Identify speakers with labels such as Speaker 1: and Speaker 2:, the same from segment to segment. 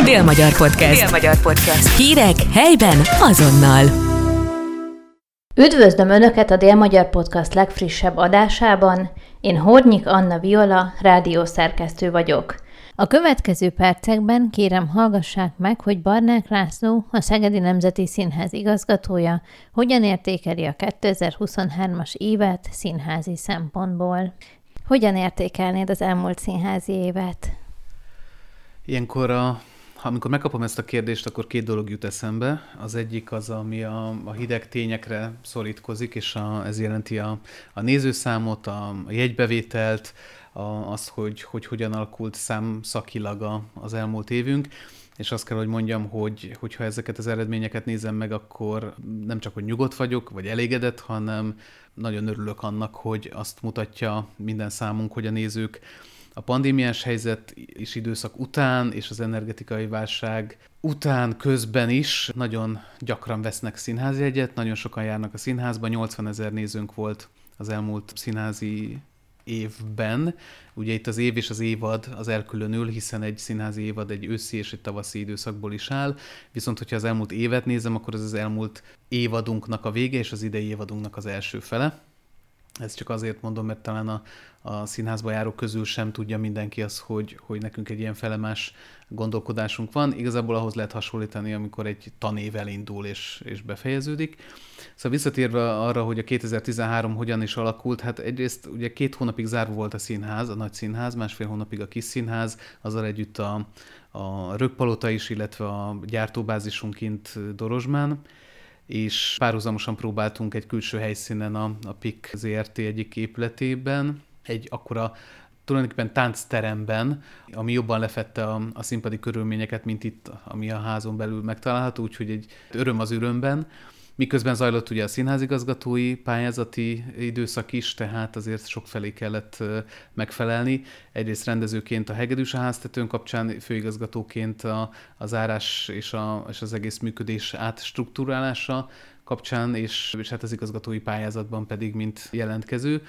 Speaker 1: Dél-Magyar Podcast.
Speaker 2: Dél-Magyar Podcast.
Speaker 1: Hírek helyben azonnal.
Speaker 3: Üdvözlöm Önöket a Dél-Magyar Podcast legfrissebb adásában. Én Hornyik Anna Viola, rádiószerkesztő vagyok. A következő percekben kérem hallgassák meg, hogy Barnák László, a Szegedi Nemzeti Színház igazgatója, hogyan értékeli a 2023-as évet színházi szempontból. Hogyan értékelnéd az elmúlt színházi évet?
Speaker 4: Ilyenkor, a, amikor megkapom ezt a kérdést, akkor két dolog jut eszembe. Az egyik az, ami a, a hideg tényekre szorítkozik, és a, ez jelenti a, a nézőszámot, a, a jegybevételt, a, azt, hogy, hogy hogyan alakult számszakilag a, az elmúlt évünk és azt kell, hogy mondjam, hogy hogyha ezeket az eredményeket nézem meg, akkor nem csak, hogy nyugodt vagyok, vagy elégedett, hanem nagyon örülök annak, hogy azt mutatja minden számunk, hogy a nézők a pandémiás helyzet és időszak után, és az energetikai válság után, közben is nagyon gyakran vesznek színházjegyet, nagyon sokan járnak a színházba, 80 ezer nézőnk volt az elmúlt színházi évben. Ugye itt az év és az évad az elkülönül, hiszen egy színházi évad egy őszi és egy tavaszi időszakból is áll, viszont hogyha az elmúlt évet nézem, akkor ez az elmúlt évadunknak a vége és az idei évadunknak az első fele. Ezt csak azért mondom, mert talán a, a színházba járók közül sem tudja mindenki az, hogy, hogy nekünk egy ilyen felemás gondolkodásunk van. Igazából ahhoz lehet hasonlítani, amikor egy tanév elindul és, és befejeződik. Szóval visszatérve arra, hogy a 2013 hogyan is alakult, hát egyrészt ugye két hónapig zárva volt a színház, a nagy színház, másfél hónapig a kis színház, azzal együtt a, a Rögpalota is, illetve a gyártóbázisunk kint Dorozsmán, és párhuzamosan próbáltunk egy külső helyszínen a, a PIK ZRT egyik épületében, egy akkora tulajdonképpen táncteremben, ami jobban lefette a, a színpadi körülményeket, mint itt, ami a házon belül megtalálható, úgyhogy egy öröm az örömben. Miközben zajlott ugye a színházigazgatói pályázati időszak is, tehát azért sok felé kellett megfelelni. Egyrészt rendezőként a Hegedűs a háztetőn kapcsán, főigazgatóként a, a zárás és, a, és az egész működés átstruktúrálása kapcsán, és, és hát az igazgatói pályázatban pedig mint jelentkező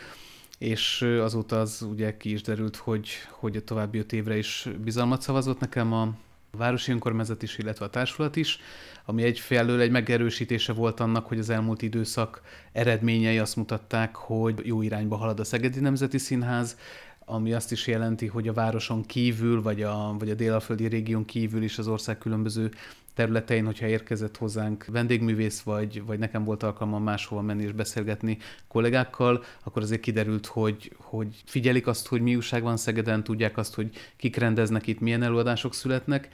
Speaker 4: és azóta az ugye ki is derült, hogy, hogy a további öt évre is bizalmat szavazott nekem a városi önkormányzat is, illetve a társulat is, ami egyfelől egy megerősítése volt annak, hogy az elmúlt időszak eredményei azt mutatták, hogy jó irányba halad a Szegedi Nemzeti Színház, ami azt is jelenti, hogy a városon kívül, vagy a, vagy a délaföldi régión kívül is az ország különböző területein, hogyha érkezett hozzánk vendégművész, vagy, vagy nekem volt alkalmam máshova menni és beszélgetni kollégákkal, akkor azért kiderült, hogy, hogy figyelik azt, hogy mi újság van Szegeden, tudják azt, hogy kik rendeznek itt, milyen előadások születnek,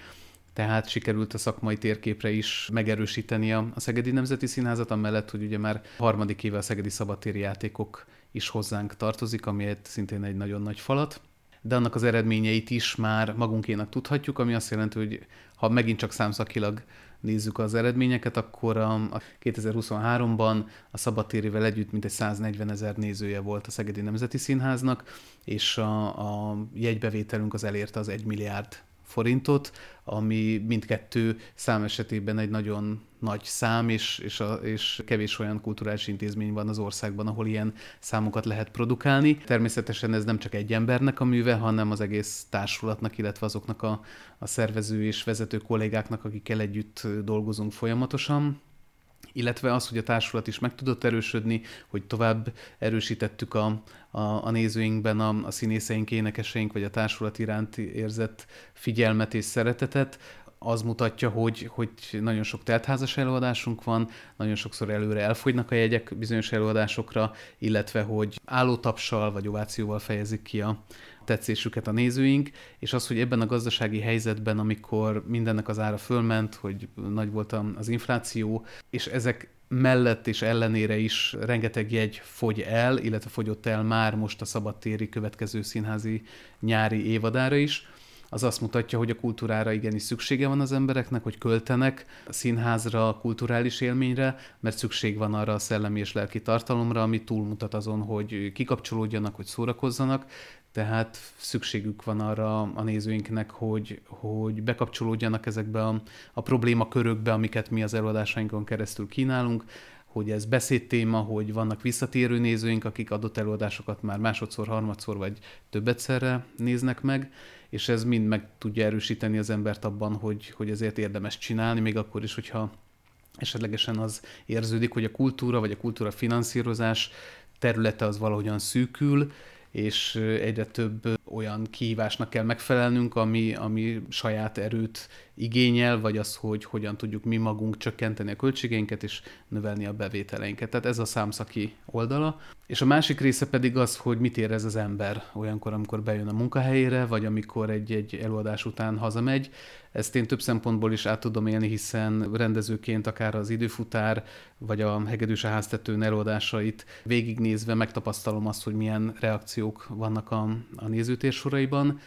Speaker 4: tehát sikerült a szakmai térképre is megerősíteni a, Szegedi Nemzeti Színházat, amellett, hogy ugye már harmadik éve a Szegedi Szabadtéri Játékok is hozzánk tartozik, ami szintén egy nagyon nagy falat. De annak az eredményeit is már magunkénak tudhatjuk, ami azt jelenti, hogy ha megint csak számszakilag nézzük az eredményeket, akkor a 2023-ban a szabadtérivel együtt mintegy 140 ezer nézője volt a Szegedi Nemzeti Színháznak, és a, a jegybevételünk az elérte az 1 milliárd forintot, ami mindkettő szám esetében egy nagyon nagy szám, és, és, a, és kevés olyan kulturális intézmény van az országban, ahol ilyen számokat lehet produkálni. Természetesen ez nem csak egy embernek a műve, hanem az egész társulatnak, illetve azoknak a, a szervező és vezető kollégáknak, akikkel együtt dolgozunk folyamatosan illetve az, hogy a társulat is meg tudott erősödni, hogy tovább erősítettük a, a, a nézőinkben a, a színészeink, énekeseink, vagy a társulat iránt érzett figyelmet és szeretetet, az mutatja, hogy, hogy nagyon sok teltházas előadásunk van, nagyon sokszor előre elfogynak a jegyek bizonyos előadásokra, illetve hogy állótapsal vagy ovációval fejezik ki a, tetszésüket a nézőink, és az, hogy ebben a gazdasági helyzetben, amikor mindennek az ára fölment, hogy nagy volt az infláció, és ezek mellett és ellenére is rengeteg jegy fogy el, illetve fogyott el már most a szabadtéri következő színházi nyári évadára is, az azt mutatja, hogy a kultúrára igenis szüksége van az embereknek, hogy költenek a színházra, a kulturális élményre, mert szükség van arra a szellemi és lelki tartalomra, ami túlmutat azon, hogy kikapcsolódjanak, hogy szórakozzanak, tehát szükségük van arra a nézőinknek, hogy, hogy bekapcsolódjanak ezekbe a, a problémakörökbe, amiket mi az előadásainkon keresztül kínálunk, hogy ez beszédtéma, hogy vannak visszatérő nézőink, akik adott előadásokat már másodszor, harmadszor vagy több egyszerre néznek meg, és ez mind meg tudja erősíteni az embert abban, hogy, hogy ezért érdemes csinálni, még akkor is, hogyha esetlegesen az érződik, hogy a kultúra vagy a kultúra finanszírozás területe az valahogyan szűkül, és egyre több olyan kihívásnak kell megfelelnünk, ami, ami saját erőt igényel, vagy az, hogy hogyan tudjuk mi magunk csökkenteni a költségeinket és növelni a bevételeinket. Tehát ez a számszaki oldala. És a másik része pedig az, hogy mit érez az ember olyankor, amikor bejön a munkahelyére, vagy amikor egy-egy előadás után hazamegy. Ezt én több szempontból is át tudom élni, hiszen rendezőként akár az időfutár, vagy a hegedűs a háztetőn előadásait végignézve megtapasztalom azt, hogy milyen reakciók vannak a, a nézőtér soraiban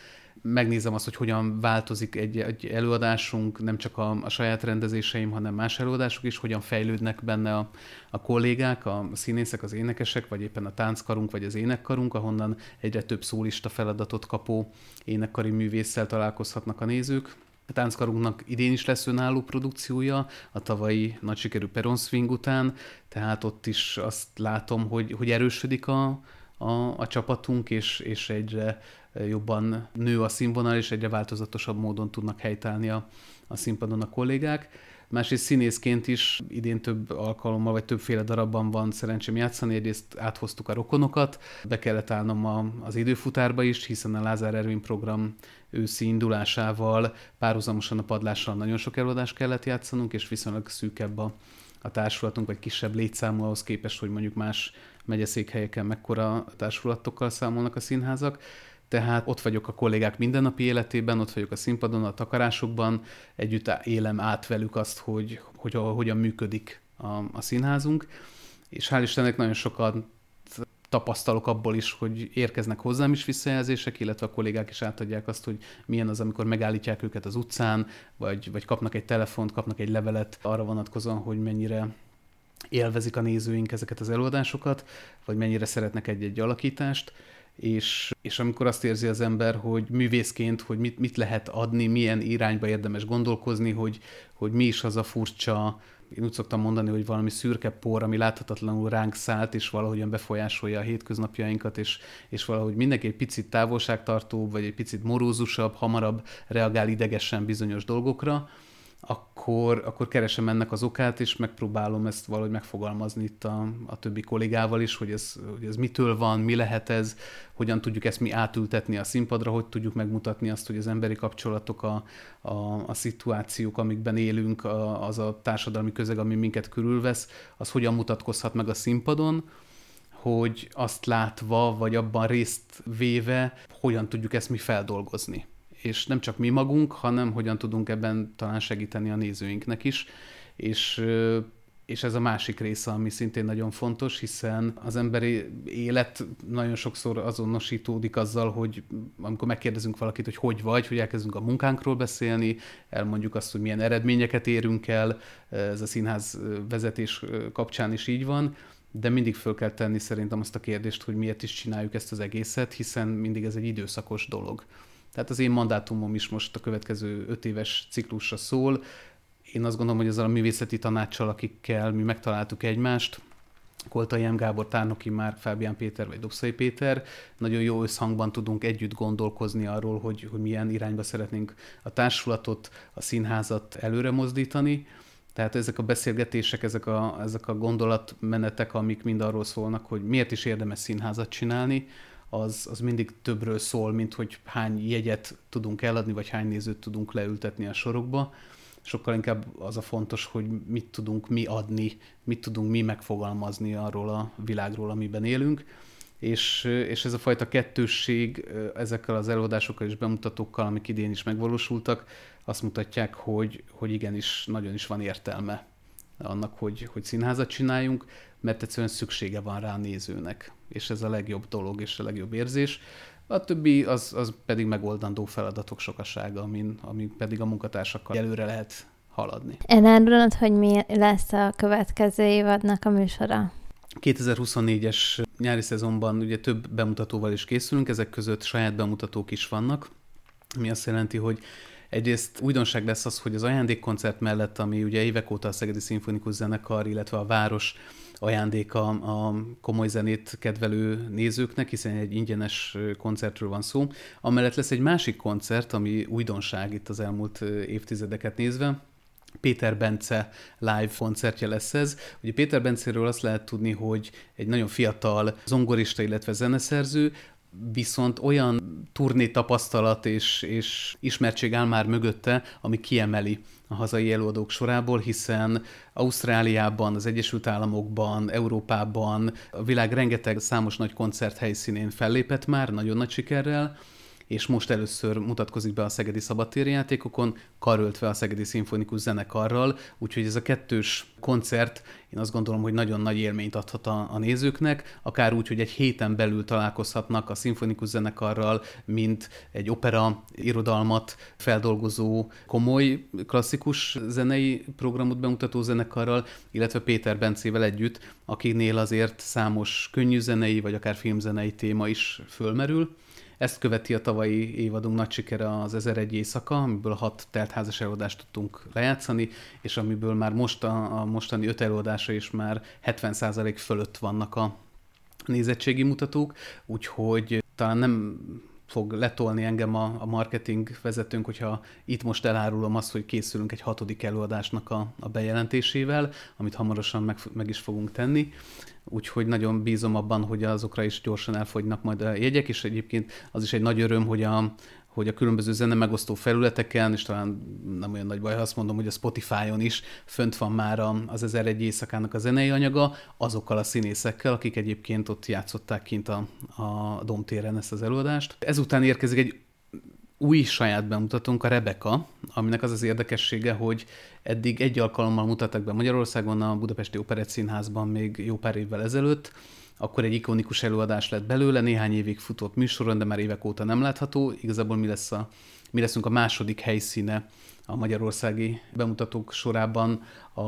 Speaker 4: megnézem azt, hogy hogyan változik egy, egy előadásunk, nem csak a, a saját rendezéseim, hanem más előadások is, hogyan fejlődnek benne a, a kollégák, a színészek, az énekesek, vagy éppen a tánckarunk, vagy az énekkarunk, ahonnan egyre több szólista feladatot kapó énekkari művésszel találkozhatnak a nézők. A tánckarunknak idén is lesz önálló produkciója, a tavalyi nagy sikerű Peron Swing után, tehát ott is azt látom, hogy, hogy erősödik a, a, a csapatunk, és, és egyre jobban nő a színvonal, és egyre változatosabb módon tudnak helytállni a, a színpadon a kollégák. Másrészt színészként is idén több alkalommal, vagy többféle darabban van szerencsém játszani. Egyrészt áthoztuk a rokonokat, be kellett állnom a, az időfutárba is, hiszen a Lázár Ervin program őszi indulásával párhuzamosan a padlással nagyon sok előadást kellett játszanunk, és viszonylag szűkebb a, a társulatunk, vagy kisebb létszámú ahhoz képest, hogy mondjuk más megyeszékhelyeken mekkora társulatokkal számolnak a színházak tehát ott vagyok a kollégák mindennapi életében, ott vagyok a színpadon, a takarásokban, együtt élem át velük azt, hogy, hogy hogyan működik a, a színházunk, és hál' Istennek nagyon sokat tapasztalok abból is, hogy érkeznek hozzám is visszajelzések, illetve a kollégák is átadják azt, hogy milyen az, amikor megállítják őket az utcán, vagy, vagy kapnak egy telefont, kapnak egy levelet arra vonatkozóan, hogy mennyire élvezik a nézőink ezeket az előadásokat, vagy mennyire szeretnek egy-egy alakítást és, és amikor azt érzi az ember, hogy művészként, hogy mit, mit lehet adni, milyen irányba érdemes gondolkozni, hogy, hogy mi is az a furcsa, én úgy szoktam mondani, hogy valami szürke por, ami láthatatlanul ránk szállt, és valahogyan befolyásolja a hétköznapjainkat, és, és valahogy mindenki egy picit távolságtartóbb, vagy egy picit morózusabb, hamarabb reagál idegesen bizonyos dolgokra, akkor, akkor keresem ennek az okát, és megpróbálom ezt valahogy megfogalmazni itt a, a többi kollégával is, hogy ez, hogy ez mitől van, mi lehet ez, hogyan tudjuk ezt mi átültetni a színpadra, hogy tudjuk megmutatni azt, hogy az emberi kapcsolatok, a, a, a szituációk, amikben élünk, a, az a társadalmi közeg, ami minket körülvesz, az hogyan mutatkozhat meg a színpadon, hogy azt látva, vagy abban részt véve, hogyan tudjuk ezt mi feldolgozni és nem csak mi magunk, hanem hogyan tudunk ebben talán segíteni a nézőinknek is, és és ez a másik része, ami szintén nagyon fontos, hiszen az emberi élet nagyon sokszor azonosítódik azzal, hogy amikor megkérdezünk valakit, hogy hogy vagy, hogy elkezdünk a munkánkról beszélni, elmondjuk azt, hogy milyen eredményeket érünk el, ez a színház vezetés kapcsán is így van, de mindig föl kell tenni szerintem azt a kérdést, hogy miért is csináljuk ezt az egészet, hiszen mindig ez egy időszakos dolog. Tehát az én mandátumom is most a következő öt éves ciklusra szól. Én azt gondolom, hogy ezzel a művészeti tanácssal, akikkel mi megtaláltuk egymást, Koltai M. Gábor, Tárnoki már, Fábián Péter vagy Dobszai Péter. Nagyon jó összhangban tudunk együtt gondolkozni arról, hogy, hogy milyen irányba szeretnénk a társulatot, a színházat előre mozdítani. Tehát ezek a beszélgetések, ezek a, ezek a gondolatmenetek, amik mind arról szólnak, hogy miért is érdemes színházat csinálni, az, az mindig többről szól, mint hogy hány jegyet tudunk eladni, vagy hány nézőt tudunk leültetni a sorokba. Sokkal inkább az a fontos, hogy mit tudunk mi adni, mit tudunk mi megfogalmazni arról a világról, amiben élünk. És, és ez a fajta kettősség ezekkel az előadásokkal és bemutatókkal, amik idén is megvalósultak, azt mutatják, hogy, hogy igenis nagyon is van értelme annak, hogy, hogy színházat csináljunk, mert egyszerűen szüksége van rá a nézőnek, és ez a legjobb dolog és a legjobb érzés. A többi az, az pedig megoldandó feladatok sokasága, amin, amin pedig a munkatársakkal előre lehet haladni.
Speaker 3: Elárulod, hogy mi lesz a következő évadnak a műsora?
Speaker 4: 2024-es nyári szezonban ugye több bemutatóval is készülünk, ezek között saját bemutatók is vannak, ami azt jelenti, hogy Egyrészt újdonság lesz az, hogy az ajándékkoncert mellett, ami ugye évek óta a Szegedi Szimfonikus Zenekar, illetve a város ajándéka a komoly zenét kedvelő nézőknek, hiszen egy ingyenes koncertről van szó. Amellett lesz egy másik koncert, ami újdonság itt az elmúlt évtizedeket nézve, Péter Bence live koncertje lesz ez. Ugye Péter Bencéről azt lehet tudni, hogy egy nagyon fiatal zongorista, illetve zeneszerző, viszont olyan turné tapasztalat és, és ismertség áll már mögötte, ami kiemeli a hazai előadók sorából, hiszen Ausztráliában, az Egyesült Államokban, Európában, a világ rengeteg számos nagy koncert helyszínén fellépett már, nagyon nagy sikerrel, és most először mutatkozik be a Szegedi Szabadtéri játékokon, karöltve a Szegedi Szimfonikus Zenekarral, úgyhogy ez a kettős koncert én azt gondolom, hogy nagyon nagy élményt adhat a, a nézőknek, akár úgy, hogy egy héten belül találkozhatnak a szimfonikus zenekarral, mint egy opera irodalmat feldolgozó komoly klasszikus zenei programot bemutató zenekarral, illetve Péter Bencével együtt, akinél azért számos könnyű zenei vagy akár filmzenei téma is fölmerül. Ezt követi a tavalyi évadunk nagy sikere az 1001 éjszaka, amiből hat teltházas előadást tudtunk lejátszani, és amiből már most a, a mostani öt előadása is már 70% fölött vannak a nézettségi mutatók, úgyhogy talán nem fog letolni engem a, a marketing vezetőnk, hogyha itt most elárulom azt, hogy készülünk egy hatodik előadásnak a, a bejelentésével, amit hamarosan meg, meg is fogunk tenni. Úgyhogy nagyon bízom abban, hogy azokra is gyorsan elfogynak majd a jegyek, és egyébként az is egy nagy öröm, hogy a, hogy a különböző zene megosztó felületeken, és talán nem olyan nagy baj, ha azt mondom, hogy a Spotify-on is fönt van már az 1001 éjszakának a zenei anyaga, azokkal a színészekkel, akik egyébként ott játszották kint a, a Domtéren ezt az előadást. Ezután érkezik egy új saját bemutatónk, a Rebeka, aminek az az érdekessége, hogy eddig egy alkalommal mutattak be Magyarországon a Budapesti Operett Színházban még jó pár évvel ezelőtt, akkor egy ikonikus előadás lett belőle, néhány évig futott műsoron, de már évek óta nem látható. Igazából mi, lesz a, mi leszünk a második helyszíne a magyarországi bemutatók sorában a,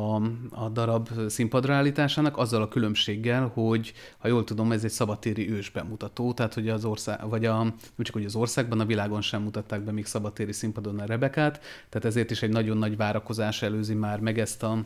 Speaker 4: a darab színpadra állításának, azzal a különbséggel, hogy ha jól tudom, ez egy szabatéri ős bemutató, tehát hogy az ország, vagy a, nem csak hogy az országban, a világon sem mutatták be még szabatéri színpadon a Rebekát, tehát ezért is egy nagyon nagy várakozás előzi már meg ezt a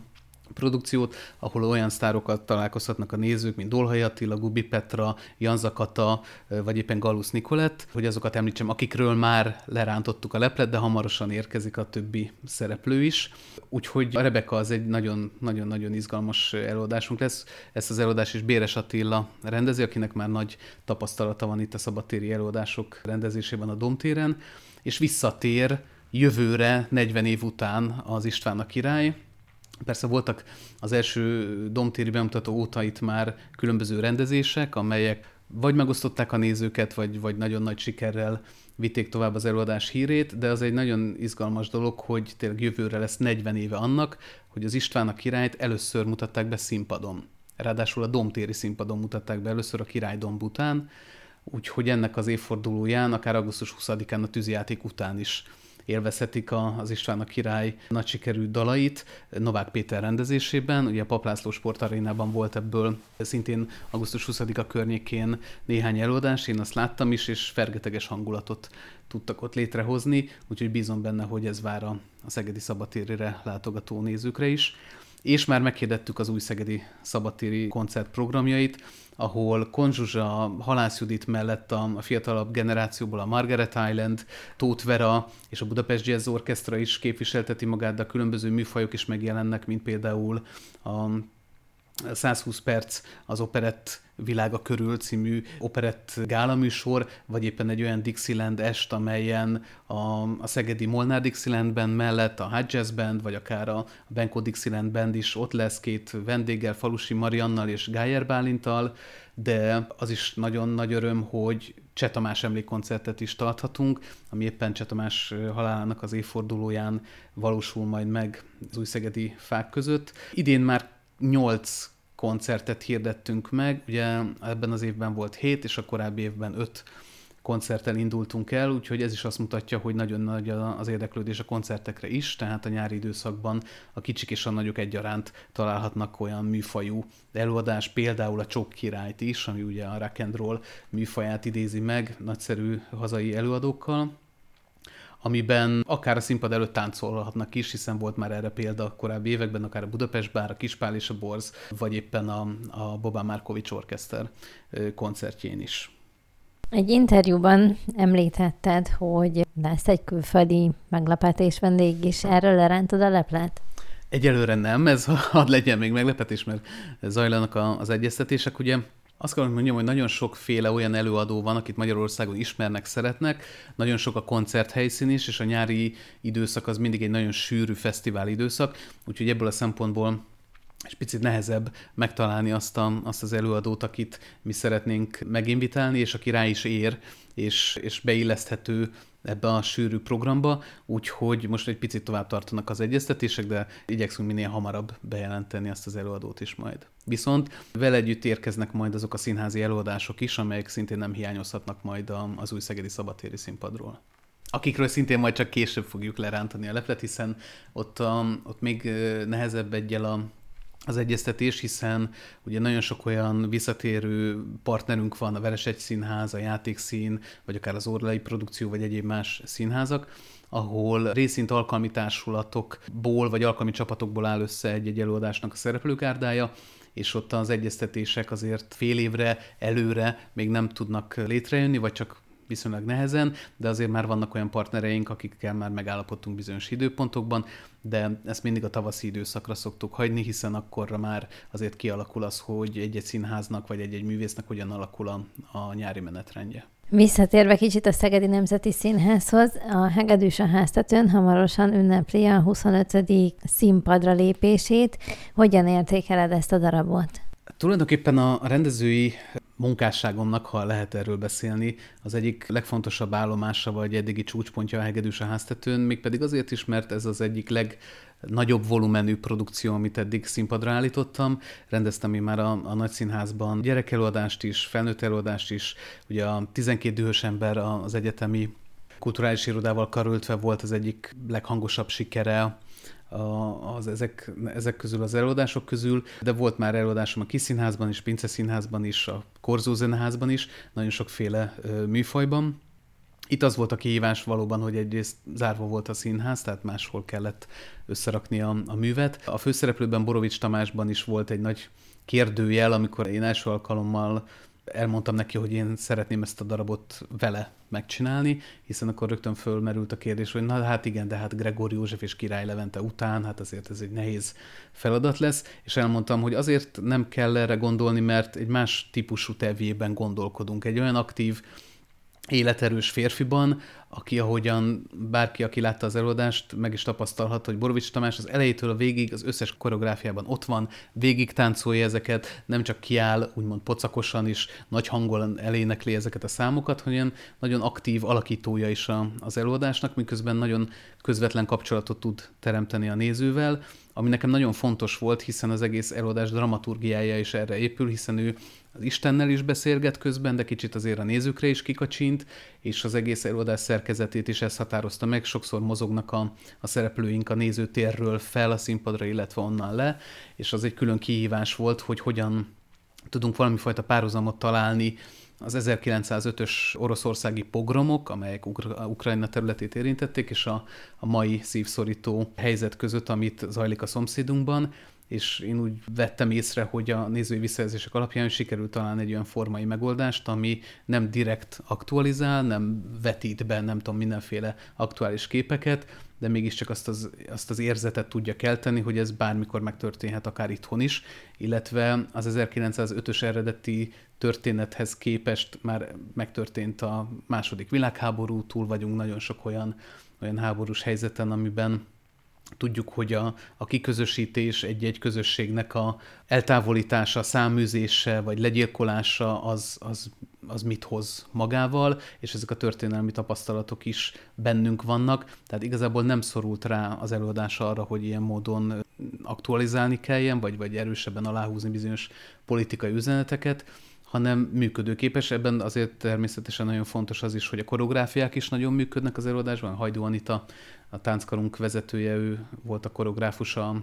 Speaker 4: produkciót, ahol olyan sztárokat találkozhatnak a nézők, mint Dolhai Attila, Gubi Petra, Jan Zakata, vagy éppen Galusz Nikolett, hogy azokat említsem, akikről már lerántottuk a leplet, de hamarosan érkezik a többi szereplő is. Úgyhogy a Rebeka az egy nagyon-nagyon izgalmas előadásunk lesz. Ezt az előadást is Béres Attila rendezi, akinek már nagy tapasztalata van itt a szabadtéri előadások rendezésében a Domtéren, és visszatér jövőre, 40 év után az István a király, Persze voltak az első domtéri bemutató óta itt már különböző rendezések, amelyek vagy megosztották a nézőket, vagy, vagy nagyon nagy sikerrel vitték tovább az előadás hírét, de az egy nagyon izgalmas dolog, hogy tényleg jövőre lesz 40 éve annak, hogy az István a királyt először mutatták be színpadon. Ráadásul a domtéri színpadon mutatták be először a királydomb után, úgyhogy ennek az évfordulóján, akár augusztus 20-án a tűzijáték után is élvezhetik az István a király nagy sikerű dalait Novák Péter rendezésében. Ugye a Paplászló sportarénában volt ebből szintén augusztus 20-a környékén néhány előadás, én azt láttam is, és fergeteges hangulatot tudtak ott létrehozni, úgyhogy bízom benne, hogy ez vár a, a Szegedi Szabatérire látogató nézőkre is. És már meghirdettük az új Szegedi Szabadtéri koncert programjait, ahol Konzsuzsa, Halász Judit mellett a, a fiatalabb generációból a Margaret Island, Tóth Vera és a Budapest Jazz Orchestra is képviselteti magát, de a különböző műfajok is megjelennek, mint például a 120 perc az operett világa körül című operett gálaműsor, vagy éppen egy olyan Dixieland est, amelyen a, a Szegedi Molnár Dixieland Band mellett a High Jazz Band, vagy akár a Benko Dixieland Band is ott lesz két vendéggel, Falusi Mariannal és Gájer Bálintal, de az is nagyon nagy öröm, hogy Cseh Tamás emlékkoncertet is tarthatunk, ami éppen Cseh Tamás halálának az évfordulóján valósul majd meg az új szegedi fák között. Idén már nyolc koncertet hirdettünk meg, ugye ebben az évben volt hét, és a korábbi évben öt koncerttel indultunk el, úgyhogy ez is azt mutatja, hogy nagyon nagy az érdeklődés a koncertekre is, tehát a nyári időszakban a kicsik és a nagyok egyaránt találhatnak olyan műfajú előadás, például a Csok királyt is, ami ugye a rock and roll műfaját idézi meg nagyszerű hazai előadókkal. Amiben akár a színpad előtt táncolhatnak is, hiszen volt már erre példa a korábbi években, akár a Budapest Bár, a Kispál és a Borz, vagy éppen a, a Bobán Márkovics Orkeszter koncertjén is.
Speaker 3: Egy interjúban említetted, hogy lesz egy külföldi meglepetés vendég is. Erről lerántod a leplet?
Speaker 4: Egyelőre nem, ez hadd legyen még meglepetés, mert zajlanak az egyeztetések. Ugye azt kell mondjam, hogy nagyon sokféle olyan előadó van, akit Magyarországon ismernek, szeretnek. Nagyon sok a koncerthelyszín is, és a nyári időszak az mindig egy nagyon sűrű fesztivál időszak, úgyhogy ebből a szempontból és picit nehezebb megtalálni azt, a, azt az előadót, akit mi szeretnénk meginvitálni, és aki rá is ér, és, és beilleszthető ebbe a sűrű programba, úgyhogy most egy picit tovább tartanak az egyeztetések, de igyekszünk minél hamarabb bejelenteni azt az előadót is majd. Viszont vele együtt érkeznek majd azok a színházi előadások is, amelyek szintén nem hiányozhatnak majd az új Szegedi Szabadtéri színpadról akikről szintén majd csak később fogjuk lerántani a leplet, hiszen ott, a, ott még nehezebb egyel a, az egyeztetés, hiszen ugye nagyon sok olyan visszatérő partnerünk van, a Veresegy Színház, a Játékszín, vagy akár az Orlai Produkció, vagy egyéb más színházak, ahol részint alkalmi társulatokból, vagy alkalmi csapatokból áll össze egy-egy előadásnak a szereplőkárdája, és ott az egyeztetések azért fél évre előre még nem tudnak létrejönni, vagy csak viszonylag nehezen, de azért már vannak olyan partnereink, akikkel már megállapodtunk bizonyos időpontokban, de ezt mindig a tavaszi időszakra szoktuk hagyni, hiszen akkorra már azért kialakul az, hogy egy-egy színháznak vagy egy-egy művésznek hogyan alakul a, a nyári menetrendje.
Speaker 3: Visszatérve kicsit a Szegedi Nemzeti Színházhoz, a Hegedűs a háztetőn hamarosan ünnepli a 25. színpadra lépését. Hogyan értékeled ezt a darabot?
Speaker 4: Tulajdonképpen a rendezői munkásságomnak, ha lehet erről beszélni, az egyik legfontosabb állomása vagy eddigi csúcspontja a Hegedűs a háztetőn, mégpedig azért is, mert ez az egyik legnagyobb volumenű produkció, amit eddig színpadra állítottam. Rendeztem én már a, a nagy színházban gyerekelőadást is, felnőtt előadást is, ugye a 12 dühös ember az egyetemi kulturális irodával karöltve volt az egyik leghangosabb sikere az ezek, ezek közül az előadások közül, de volt már előadásom a Kiszínházban is, Pince Színházban is, a Korzó Zeneházban is, nagyon sokféle műfajban. Itt az volt a kihívás valóban, hogy egyrészt zárva volt a színház, tehát máshol kellett összerakni a, a művet. A főszereplőben Borovics Tamásban is volt egy nagy kérdőjel, amikor én első alkalommal elmondtam neki, hogy én szeretném ezt a darabot vele megcsinálni, hiszen akkor rögtön fölmerült a kérdés, hogy na hát igen, de hát Gregor József és Király Levente után, hát azért ez egy nehéz feladat lesz, és elmondtam, hogy azért nem kell erre gondolni, mert egy más típusú tevjében gondolkodunk. Egy olyan aktív, életerős férfiban, aki ahogyan bárki, aki látta az előadást, meg is tapasztalhat, hogy Borovics Tamás az elejétől a végig az összes koreográfiában ott van, végig táncolja ezeket, nem csak kiáll, úgymond pocakosan is, nagy hangon elénekli ezeket a számokat, hanem nagyon aktív alakítója is az előadásnak, miközben nagyon közvetlen kapcsolatot tud teremteni a nézővel, ami nekem nagyon fontos volt, hiszen az egész előadás dramaturgiája is erre épül, hiszen ő az Istennel is beszélget közben, de kicsit azért a nézőkre is kikacsint, és az egész előadás szerkezetét is ezt határozta meg. Sokszor mozognak a, a szereplőink a nézőtérről fel a színpadra, illetve onnan le, és az egy külön kihívás volt, hogy hogyan tudunk valami fajta párhuzamot találni az 1905-ös oroszországi pogromok, amelyek Ukra- Ukrajna területét érintették, és a, a mai szívszorító helyzet között, amit zajlik a szomszédunkban, és én úgy vettem észre, hogy a nézői visszajelzések alapján sikerült találni egy olyan formai megoldást, ami nem direkt aktualizál, nem vetít be, nem tudom, mindenféle aktuális képeket, de mégiscsak azt az, azt az érzetet tudja kelteni, hogy ez bármikor megtörténhet, akár itthon is, illetve az 1905-ös eredeti történethez képest már megtörtént a második világháború, túl vagyunk nagyon sok olyan, olyan háborús helyzeten, amiben Tudjuk, hogy a, a kiközösítés egy-egy közösségnek a eltávolítása, száműzése vagy legyilkolása az, az, az mit hoz magával, és ezek a történelmi tapasztalatok is bennünk vannak. Tehát igazából nem szorult rá az előadás arra, hogy ilyen módon aktualizálni kelljen, vagy, vagy erősebben aláhúzni bizonyos politikai üzeneteket, hanem működőképes. Ebben azért természetesen nagyon fontos az is, hogy a koreográfiák is nagyon működnek az előadásban. Hajdó Anita, a tánckarunk vezetője, ő volt a koreográfusa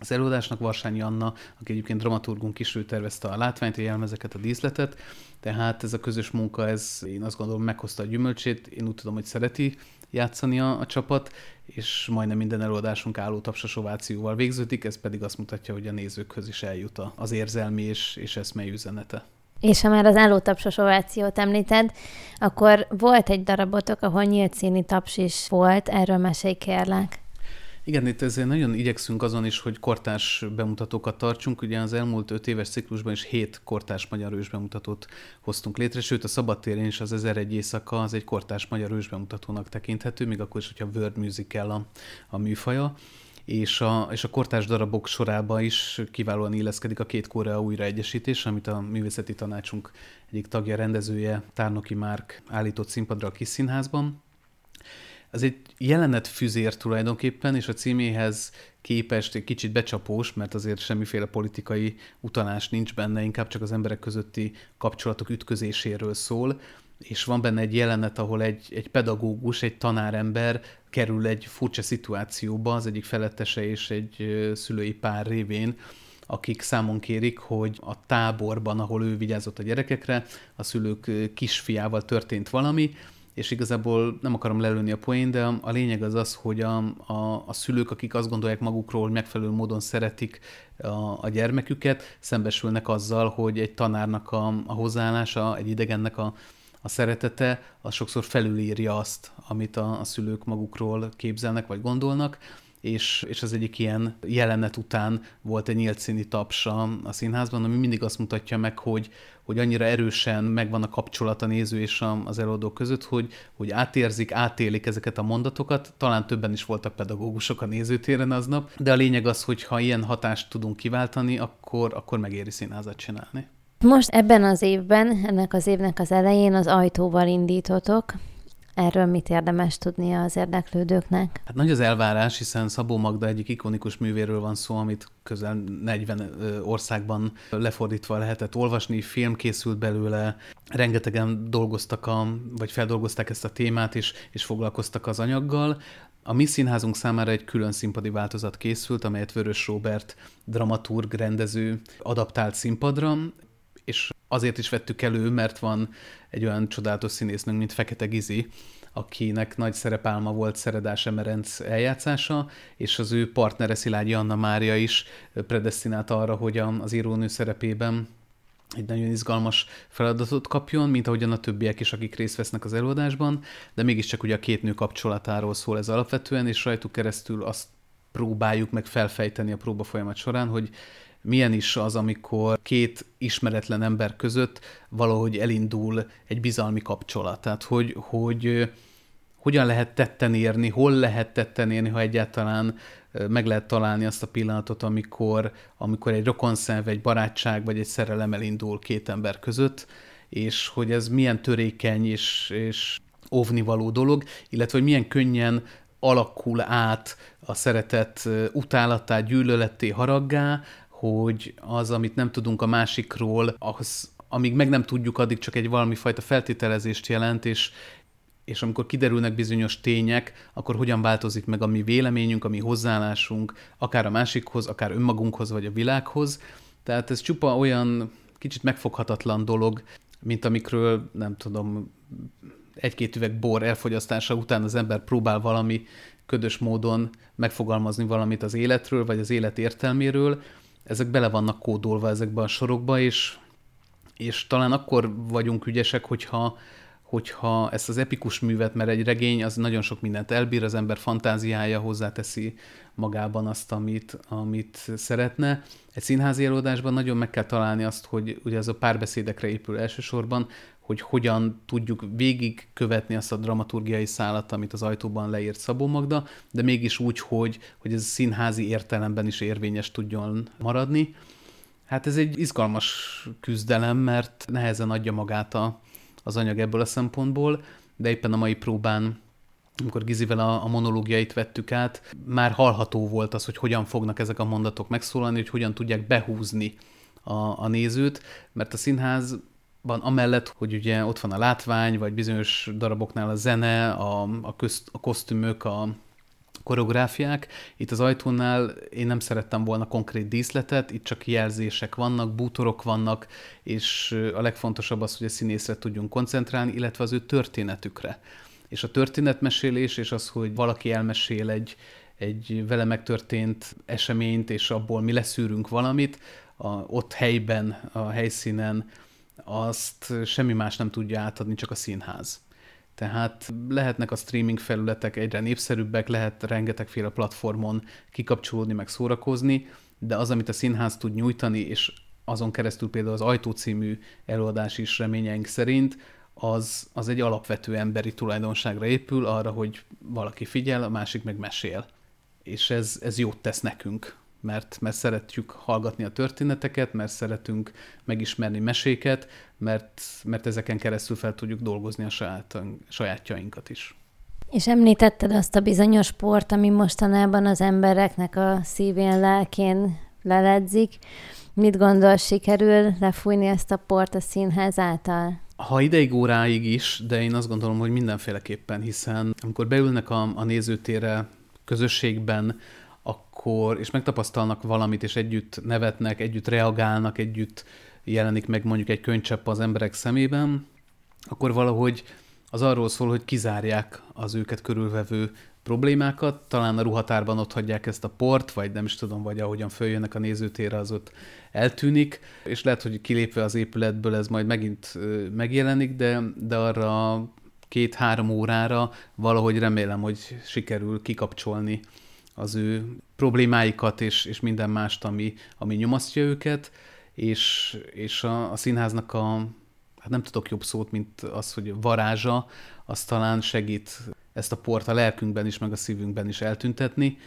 Speaker 4: az előadásnak, Varsányi Anna, aki egyébként dramaturgunk is, ő tervezte a látványt, a jelmezeket, a díszletet, tehát ez a közös munka, ez én azt gondolom meghozta a gyümölcsét, én úgy tudom, hogy szereti játszani a, a csapat, és majdnem minden előadásunk álló tapsos ovációval végződik, ez pedig azt mutatja, hogy a nézőkhöz is eljut az érzelmi és, és eszmei üzenete.
Speaker 3: És ha már az állótapsos ovációt említed, akkor volt egy darabotok, ahol nyílt színi taps is volt, erről mesélj kérlek.
Speaker 4: Igen, itt ezért nagyon igyekszünk azon is, hogy kortás bemutatókat tartsunk. Ugye az elmúlt öt éves ciklusban is hét kortás magyar ősbemutatót hoztunk létre, sőt a szabadtéren is az 1001 éjszaka az egy kortás magyar ősbemutatónak tekinthető, még akkor is, hogyha World Musical a, a műfaja és a, és a kortás darabok sorába is kiválóan illeszkedik a két Korea újraegyesítés, amit a művészeti tanácsunk egyik tagja, rendezője, Tárnoki Márk állított színpadra a kis színházban. Ez egy jelenet füzér tulajdonképpen, és a címéhez képest egy kicsit becsapós, mert azért semmiféle politikai utalás nincs benne, inkább csak az emberek közötti kapcsolatok ütközéséről szól, és van benne egy jelenet, ahol egy, egy pedagógus, egy tanárember kerül egy furcsa szituációba, az egyik felettese és egy szülői pár révén, akik számon kérik, hogy a táborban, ahol ő vigyázott a gyerekekre, a szülők kisfiával történt valami, és igazából nem akarom lelőni a poén, de a lényeg az az, hogy a, a, a szülők, akik azt gondolják magukról, hogy megfelelő módon szeretik a, a gyermeküket, szembesülnek azzal, hogy egy tanárnak a, a hozzáállása, egy idegennek a, a szeretete, az sokszor felülírja azt, amit a, a szülők magukról képzelnek vagy gondolnak, és, és az egyik ilyen jelenet után volt egy nyílt színi taps a, a színházban, ami mindig azt mutatja meg, hogy, hogy annyira erősen megvan a kapcsolat a néző és a, az előadó között, hogy, hogy átérzik, átélik ezeket a mondatokat. Talán többen is voltak pedagógusok a nézőtéren aznap, de a lényeg az, hogy ha ilyen hatást tudunk kiváltani, akkor, akkor megéri színházat csinálni.
Speaker 3: Most ebben az évben, ennek az évnek az elején az ajtóval indítotok. Erről mit érdemes tudnia az érdeklődőknek?
Speaker 4: Hát nagy az elvárás, hiszen Szabó Magda egyik ikonikus művéről van szó, amit közel 40 országban lefordítva lehetett olvasni, film készült belőle, rengetegen dolgoztak, a, vagy feldolgozták ezt a témát, és, és foglalkoztak az anyaggal. A mi színházunk számára egy külön színpadi változat készült, amelyet Vörös Robert dramaturg, rendező adaptált színpadra és azért is vettük elő, mert van egy olyan csodálatos színésznünk, mint Fekete Gizi, akinek nagy szerepálma volt Szeredás Emerenc eljátszása, és az ő partnere Szilágyi Anna Mária is predestinált arra, hogy az írónő szerepében egy nagyon izgalmas feladatot kapjon, mint ahogyan a többiek is, akik részt vesznek az előadásban, de mégiscsak ugye a két nő kapcsolatáról szól ez alapvetően, és rajtuk keresztül azt próbáljuk meg felfejteni a próba folyamat során, hogy milyen is az, amikor két ismeretlen ember között valahogy elindul egy bizalmi kapcsolat. Tehát, hogy, hogy hogyan lehet tetten érni, hol lehet tetten érni, ha egyáltalán meg lehet találni azt a pillanatot, amikor, amikor egy rokonszenv, egy barátság vagy egy szerelem elindul két ember között, és hogy ez milyen törékeny és, és óvnivaló dolog, illetve hogy milyen könnyen alakul át a szeretet utálattá, gyűlöletté, haraggá, hogy az, amit nem tudunk a másikról, az, amíg meg nem tudjuk, addig csak egy valami fajta feltételezést jelent, és, és amikor kiderülnek bizonyos tények, akkor hogyan változik meg a mi véleményünk, a mi hozzáállásunk, akár a másikhoz, akár önmagunkhoz, vagy a világhoz. Tehát ez csupa olyan kicsit megfoghatatlan dolog, mint amikről, nem tudom, egy-két üveg bor elfogyasztása után az ember próbál valami ködös módon megfogalmazni valamit az életről, vagy az élet értelméről, ezek bele vannak kódolva ezekbe a sorokba, és, és talán akkor vagyunk ügyesek, hogyha, hogyha ezt az epikus művet, mert egy regény az nagyon sok mindent elbír, az ember fantáziája hozzáteszi magában azt, amit, amit szeretne. Egy színházi előadásban nagyon meg kell találni azt, hogy ugye ez a párbeszédekre épül elsősorban, hogy hogyan tudjuk végigkövetni azt a dramaturgiai szállat, amit az ajtóban leírt Szabó Magda, de mégis úgy, hogy, hogy ez színházi értelemben is érvényes tudjon maradni. Hát ez egy izgalmas küzdelem, mert nehezen adja magát a, az anyag ebből a szempontból, de éppen a mai próbán amikor Gizivel a, a monológiait vettük át, már hallható volt az, hogy hogyan fognak ezek a mondatok megszólalni, hogy hogyan tudják behúzni a, a nézőt, mert a színház van amellett, hogy ugye ott van a látvány, vagy bizonyos daraboknál a zene, a, a, közt, a kosztümök, a koreográfiák. Itt az ajtónál én nem szerettem volna konkrét díszletet, itt csak jelzések vannak, bútorok vannak, és a legfontosabb az, hogy a színészre tudjunk koncentrálni, illetve az ő történetükre. És a történetmesélés, és az, hogy valaki elmesél egy, egy vele megtörtént eseményt, és abból mi leszűrünk valamit, a, ott helyben, a helyszínen, azt semmi más nem tudja átadni, csak a színház. Tehát lehetnek a streaming felületek egyre népszerűbbek, lehet rengetegféle platformon kikapcsolódni, meg szórakozni, de az, amit a színház tud nyújtani, és azon keresztül például az Ajtó című előadás is reményeink szerint, az, az egy alapvető emberi tulajdonságra épül, arra, hogy valaki figyel, a másik meg mesél. És ez, ez jót tesz nekünk, mert, mert szeretjük hallgatni a történeteket, mert szeretünk megismerni meséket, mert, mert ezeken keresztül fel tudjuk dolgozni a saját, sajátjainkat is.
Speaker 3: És említetted azt a bizonyos sport, ami mostanában az embereknek a szívén, lelkén leledzik. Mit gondol, sikerül lefújni ezt a port a színház által?
Speaker 4: Ha ideig óráig is, de én azt gondolom, hogy mindenféleképpen, hiszen amikor beülnek a, a nézőtére közösségben, akkor, és megtapasztalnak valamit, és együtt nevetnek, együtt reagálnak, együtt jelenik meg mondjuk egy könycsepp az emberek szemében, akkor valahogy az arról szól, hogy kizárják az őket körülvevő problémákat, talán a ruhatárban ott hagyják ezt a port, vagy nem is tudom, vagy ahogyan följönnek a nézőtérre, az ott eltűnik, és lehet, hogy kilépve az épületből ez majd megint megjelenik, de, de arra két-három órára valahogy remélem, hogy sikerül kikapcsolni az ő problémáikat és, és minden mást, ami, ami nyomasztja őket, és, és a, a színháznak a, hát nem tudok jobb szót, mint az, hogy varázsa, az talán segít ezt a port a lelkünkben is, meg a szívünkben is eltüntetni,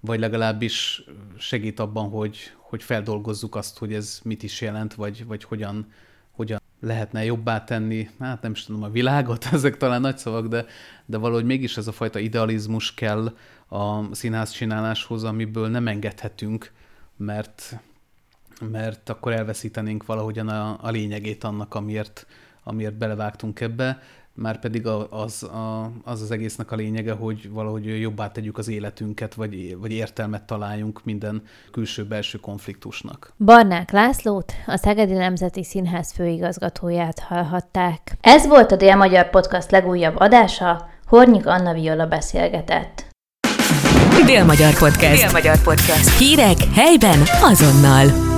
Speaker 4: vagy legalábbis segít abban, hogy, hogy feldolgozzuk azt, hogy ez mit is jelent, vagy, vagy hogyan, hogyan lehetne jobbá tenni, hát nem is tudom, a világot, ezek talán nagy szavak, de, de valahogy mégis ez a fajta idealizmus kell a színház csináláshoz, amiből nem engedhetünk, mert, mert akkor elveszítenénk valahogyan a, a lényegét annak, amiért, amiért belevágtunk ebbe már pedig az, az az egésznek a lényege, hogy valahogy jobbá tegyük az életünket, vagy, vagy értelmet találjunk minden külső-belső konfliktusnak.
Speaker 3: Barnák Lászlót, a Szegedi Nemzeti Színház főigazgatóját hallhatták. Ez volt a Dél-Magyar Podcast legújabb adása, Hornyik Anna Viola beszélgetett.
Speaker 1: Dél-Magyar Podcast. Dél-Magyar Podcast. Hírek helyben azonnal.